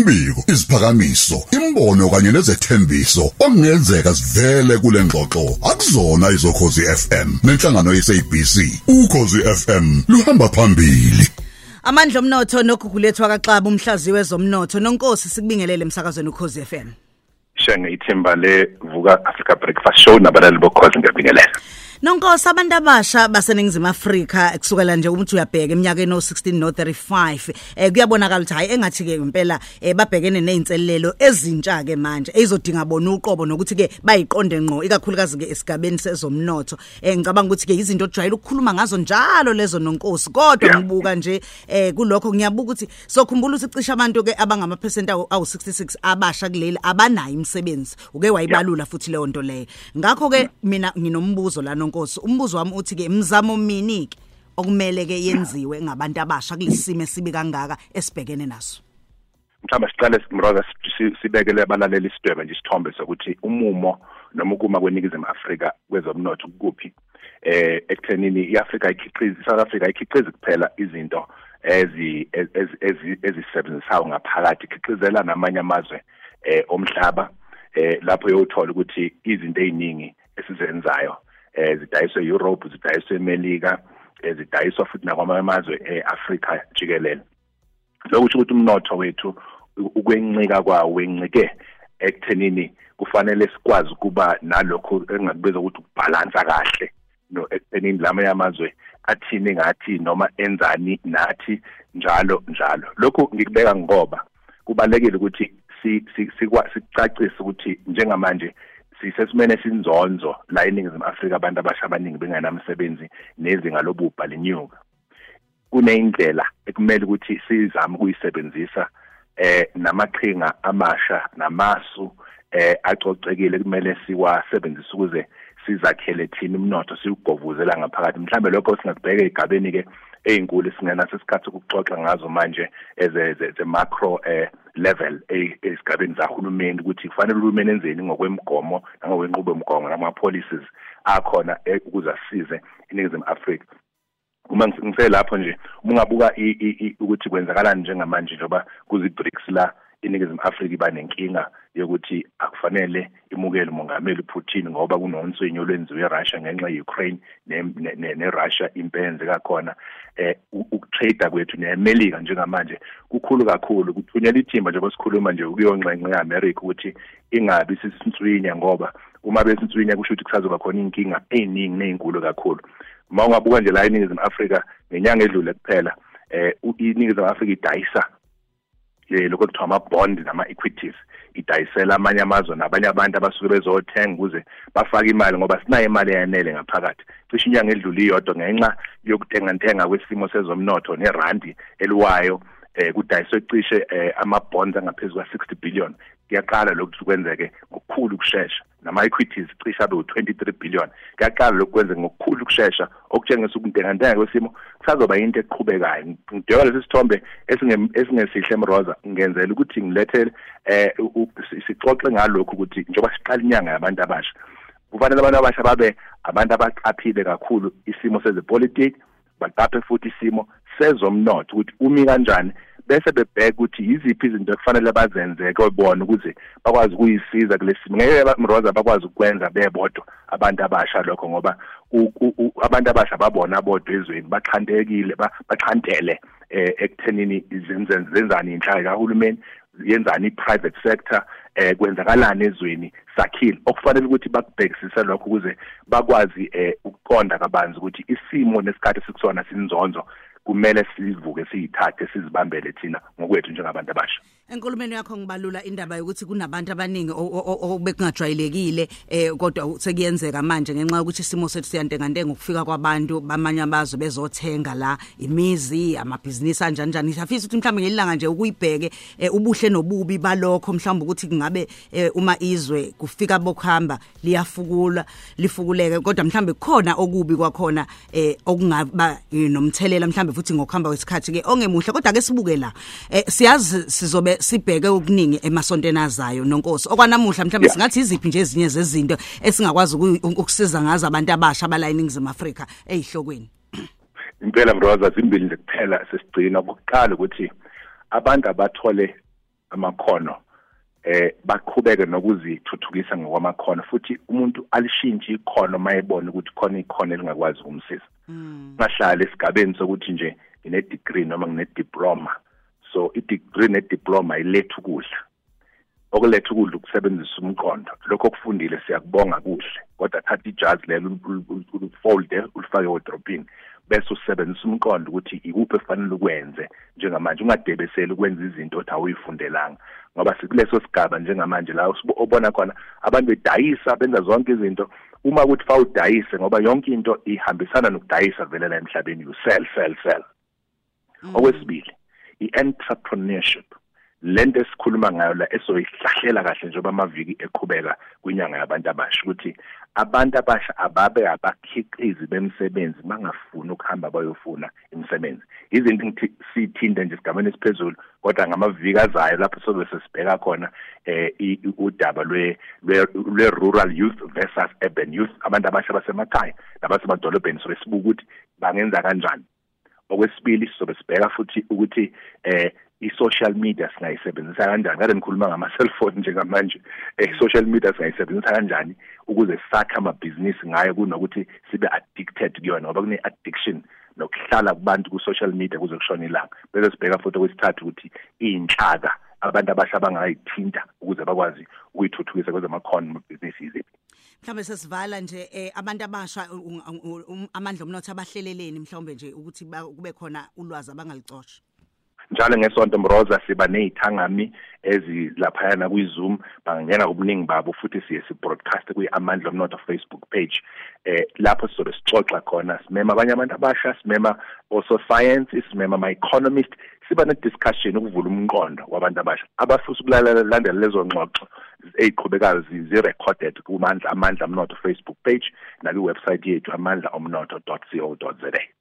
imbiko iziphakamiso imbono kanye nezethembiso okungenzeka sivele kule ngxoxo. Akuzona izokhozi FM nenhlangano yeSABC ukhozi FM luhamba phambili. Amandla omnotho nogugulethwa kaXaba umhlaziwe wezomnotho. Nonkosi sikubingelele emsakazweni ukhozi FM shenge ithemba levuka Africa Breakfast Show nabalali bokhozi ngiyabingelela. Nonkosi abantu abasha baseningizimu Afrika kusukela nje ukuthi uyabheka eminyakeni no16 no35 eh kuyabonakala ukuthi hayi engathi ke impela eh babhekene nezinselelo ezintsha ke manje ezodinga bona uqobo nokuthi ke bayiqonde ngqo ikakhulukazi ke esigabeni sezomnotho. Eh ngicabanga ukuthi ke izinto ojwayele ukukhuluma ngazo njalo lezo nonkosi. Kodwa ngibuka nje eh kulokho ngiyabuka ukuthi sokhumbula ukuthi cisha abantu ke abangama percent awu 66 abasha kuleli abanayo imisebenzi uke wayibalula futhi leyo nto leyo. Ngakho ke mina nginombuzo la nonkosi umbuzo wami uthi ke imizamo miniki okumele ke yenziwe ngabantu abasha kulisimo esibi kangaka esibhekene naso? Mhlawumbe siqale simroza sibekele abalaleli isidwebe nje isithombe sokuthi umumo noma ukuma kweningizimu Afrika kwezomnotho kuphi eh ekuthenini iAfrica ikhiqiza iSouth Africa ikhiqiza kuphela izinto ezi ezisebenzisayo ngaphakathi ikhiqizela namanye amazwe eh omhlaba eh lapho uyothola ukuthi izinto eziningi esizenzayo eh zidayiswe Europe zidayiswe eMelika eh, zidayiswa futhi nakwamanye amazwe eAfrica jikelele. Lokusho ukuthi umnotho wethu ukwencika kwawo wencike ekuthenini kufanele sikwazi ukuba nalokho engakubiza ukuthi ukubalansa kahle no ekuthenini lamanye amazwe athini ngathi noma enzani nathi njalo njalo. Lokhu ngikubeka ngoba kubalekile ukuthi si sicacise ukuthi njengamanje sisesimene sinzonzo la eningizimu Afrika abantu abasha abaningi benganamsebenzi nezinga lobubha lenyuka. Kuneyindlela ekumele ukuthi sizame ukuyisebenzisa eh namaqhinga amasha namasu eh acocekile kumele siwasebenzise ukuze sizakhele thina umnotho siugovuzela ngaphakathi. Mhlambe lokho singakubheka egabeni ke ezinkulu singena sesikhathi ukuxoxa ngazo manje eze ze macro eh level esigabeni zahulumeni ukuthi kufanele uhulumeni enzeni ngokwemigomo nangokwenqubo yomgomo nama policies akhona ukuze asize iningizimu Afrika. Uma ngiselapho nje ungabuka ukuthi kwenzakalani njengamanje njoba kuzi BRICS la iningizimu Afrika iba nenkinga yokuthi akufanele imukele umongameli uPutin ngoba kunonswenyo olwenziwe eRussia ngenxa yeUkraine neRussia impenze kakhona. Eh ukutrade kwethu neAmerica njengamanje kukhulu kakhulu. Kuthunyela ithimba njengoba sikhuluma nje ukuyonxenxe yeAmerica ukuthi ingabi sisinswinya ngoba uma besinswinya kusho ukuthi kusazoba khona inkinga eziningi nezinkulu kakhulu. Uma ungabuka nje la eningizimu Afrika ngenyanga edlule kuphela eh iningizimu Afrika idayisa eh lokho kuthiwa ama bond nama equities idayisela amanye amazwe nabanye abantu abasuke bezothenga ukuze bafake imali ngoba sinayo imali eyanele ngaphakathi. Cishe inyanga edlule iyodwa ngenxa yokutenga ntenga kwesimo sezomnotho nerandi eliwayo eh kudayiswe cishe eh, ama bonds angaphezulu kwa 60 billion. Kuyaqala lokhu kwenzeke ngokukhulu ukusheshsha nama equities cishe abe u23 billion. Kuyaqala lokhu kwenzeke ngokukhulu ukusheshsha okutshengisa ukuntengantenga kwesimo kusazoba into eqhubekayo. Ngidweba lesi sithombe esingesihle emroza ngenzela ukuthi ngilethele eh sixoxe ngalokho ukuthi njengoba siqala inyanga yabantu abasha kufanele abantu abasha babe abantu abaqaphile kakhulu isimo sezepolitiki baqaphe futhi isimo sezomnotho ukuthi umi kanjani bese bebheka ukuthi yiziphi izinto ekufanele bazenze kobona ukuze bakwazi ukuyisiza kulesimo ngeke mroza bakwazi ukwenza bebodwa abantu abasha lokho ngoba abantu abasha babona bodwa ezweni baxhantekile baxhantele eh ekuthenini zenzani inhlaka kahulumeni yenzani i-private sector eh kwenzakalani ezweni sakhile. Okufanele ukuthi bakubhekisise lokho ukuze bakwazi eh ukuqonda kabanzi ukuthi isimo nesikhathi sikusona sinzonzo kumele sivuke siyithathe sizibambele thina ngokwethu njengabantu abasha. Enkulumeni yakho ngibalula indaba yokuthi kunabantu abaningi obekungajwayelekile eh kodwa sekuyenzeka manje ngenxa yokuthi isimo sethu siyantengantenga ukufika kwabantu bamanye amazwe bezothenga la imizi amabhizinisi kanjani njani siyafisa ukuthi mhlawumbe ngelilanga nje ukuyibheke ubuhle nobubi balokho mhlawumbe ukuthi kungabe uma izwe kufika bokuhamba liyafukula lifukuleke kodwa mhlawumbe khona okubi kwakhona eh okungaba nomthelela mhlawumbe futhi ngokuhamba kwesikhathi ke ongemuhle. Kodwa ke sibuke la siyazi sizobe sibheke okuningi emasontweni azayo nonkosi. Okwanamuhla mhlawumbe singathi iziphi nje ezinye zezinto esingakwazi ukusiza ngazo abantu abasha abala iningizimu Afrika ezihlokweni impela mroza zimbili nje kuphela sesigcina. Ukuqala ukuthi abantu abathole amakhono eh baqhubeke nokuzithuthukisa ngokwamakhono futhi umuntu alishintshe ikhono mayebona ukuthi khona ikhono elingakwazi ukumsiza. Ngahlala esigabeni sokuthi nje ngine degree noma ngine diploma so i degree ne diploma iletha ukudla. Okuletha ukudla ukusebenzisa umqondo. Lokho okufundile siyakubonga kuhle kodwa thatha ijazi lelo ulifolde ulifake wardrobe bese usebenzisa umqondo ukuthi ikuphi efanele ukwenze njengamanje. Ungadebeseli ukwenza izinto othi awuyifundelanga ngoba sikuleso sigaba njengamanje la ubona khona abantu bedayisa benza zonke izinto. Uma kuthi fa udayise ngoba yonke into ihambisana nokudayisa vele la emhlabeni you sell sell sell. Okwesibili i-entrepreneurship. Lento esikhuluma ngayo la esoyihlahlela kahle njengoba amaviki eqhubeka kwinyanga yabantu abasha ukuthi abantu abasha ababe abakhiqizi bemsebenzi bangafuni ukuhamba bayofuna imisebenzi. Izinto ngithi sithinde nje sigameni esiphezulu kodwa ngamaviki azayo lapho sobe sesibheka khona eh udaba lwe lwe rural youth versus urban youth abantu abasha basemakhaya nabasemadolobheni so sibuka ukuthi bangenza kanjani. Okwesibili sizobe sibheka futhi ukuthi eh i-social media singayisebenzisa kanjani? Ngale ngikhuluma ngama-cellphone njengamanje i-social media singayisebenzisa kanjani ukuze sakhe amabhizinisi ngayo kunokuthi sibe addicted kuyona? Ngoba kune-addiction nokuhlala kubantu ku-social media kuze kushona ilanga. Bese sibheka futhi okwesithathu ukuthi iy'nhlaka abantu abasha abangayithinta ukuze bakwazi ukuyithuthukisa kwezamakhono amabhizinisi iziphi mhlawumbe sesivala nje eh, abantu abasha amandla omnotho abahleleleni mhlawumbe nje ukuthi kube khona ulwazi abangalicosha. Njalo ngesonto mroza siba nezithangami ezilaphayana kwiZoom. Bangena ubuningi babo futhi siye sibroadcast kwi-amandla omnotho Facebook page eh lapho sizobe sixoxa khona. Simema abanye abantu abasha simema also science simema my economist siba ne discussion ukuvula umqondo wabantu abasha. Abafisa ukulalela landela lezo ngxoxo eziqhubekayo zi-recorded kumandla amandla omnotho Facebook page naku website yethu amandla omnotho.co.za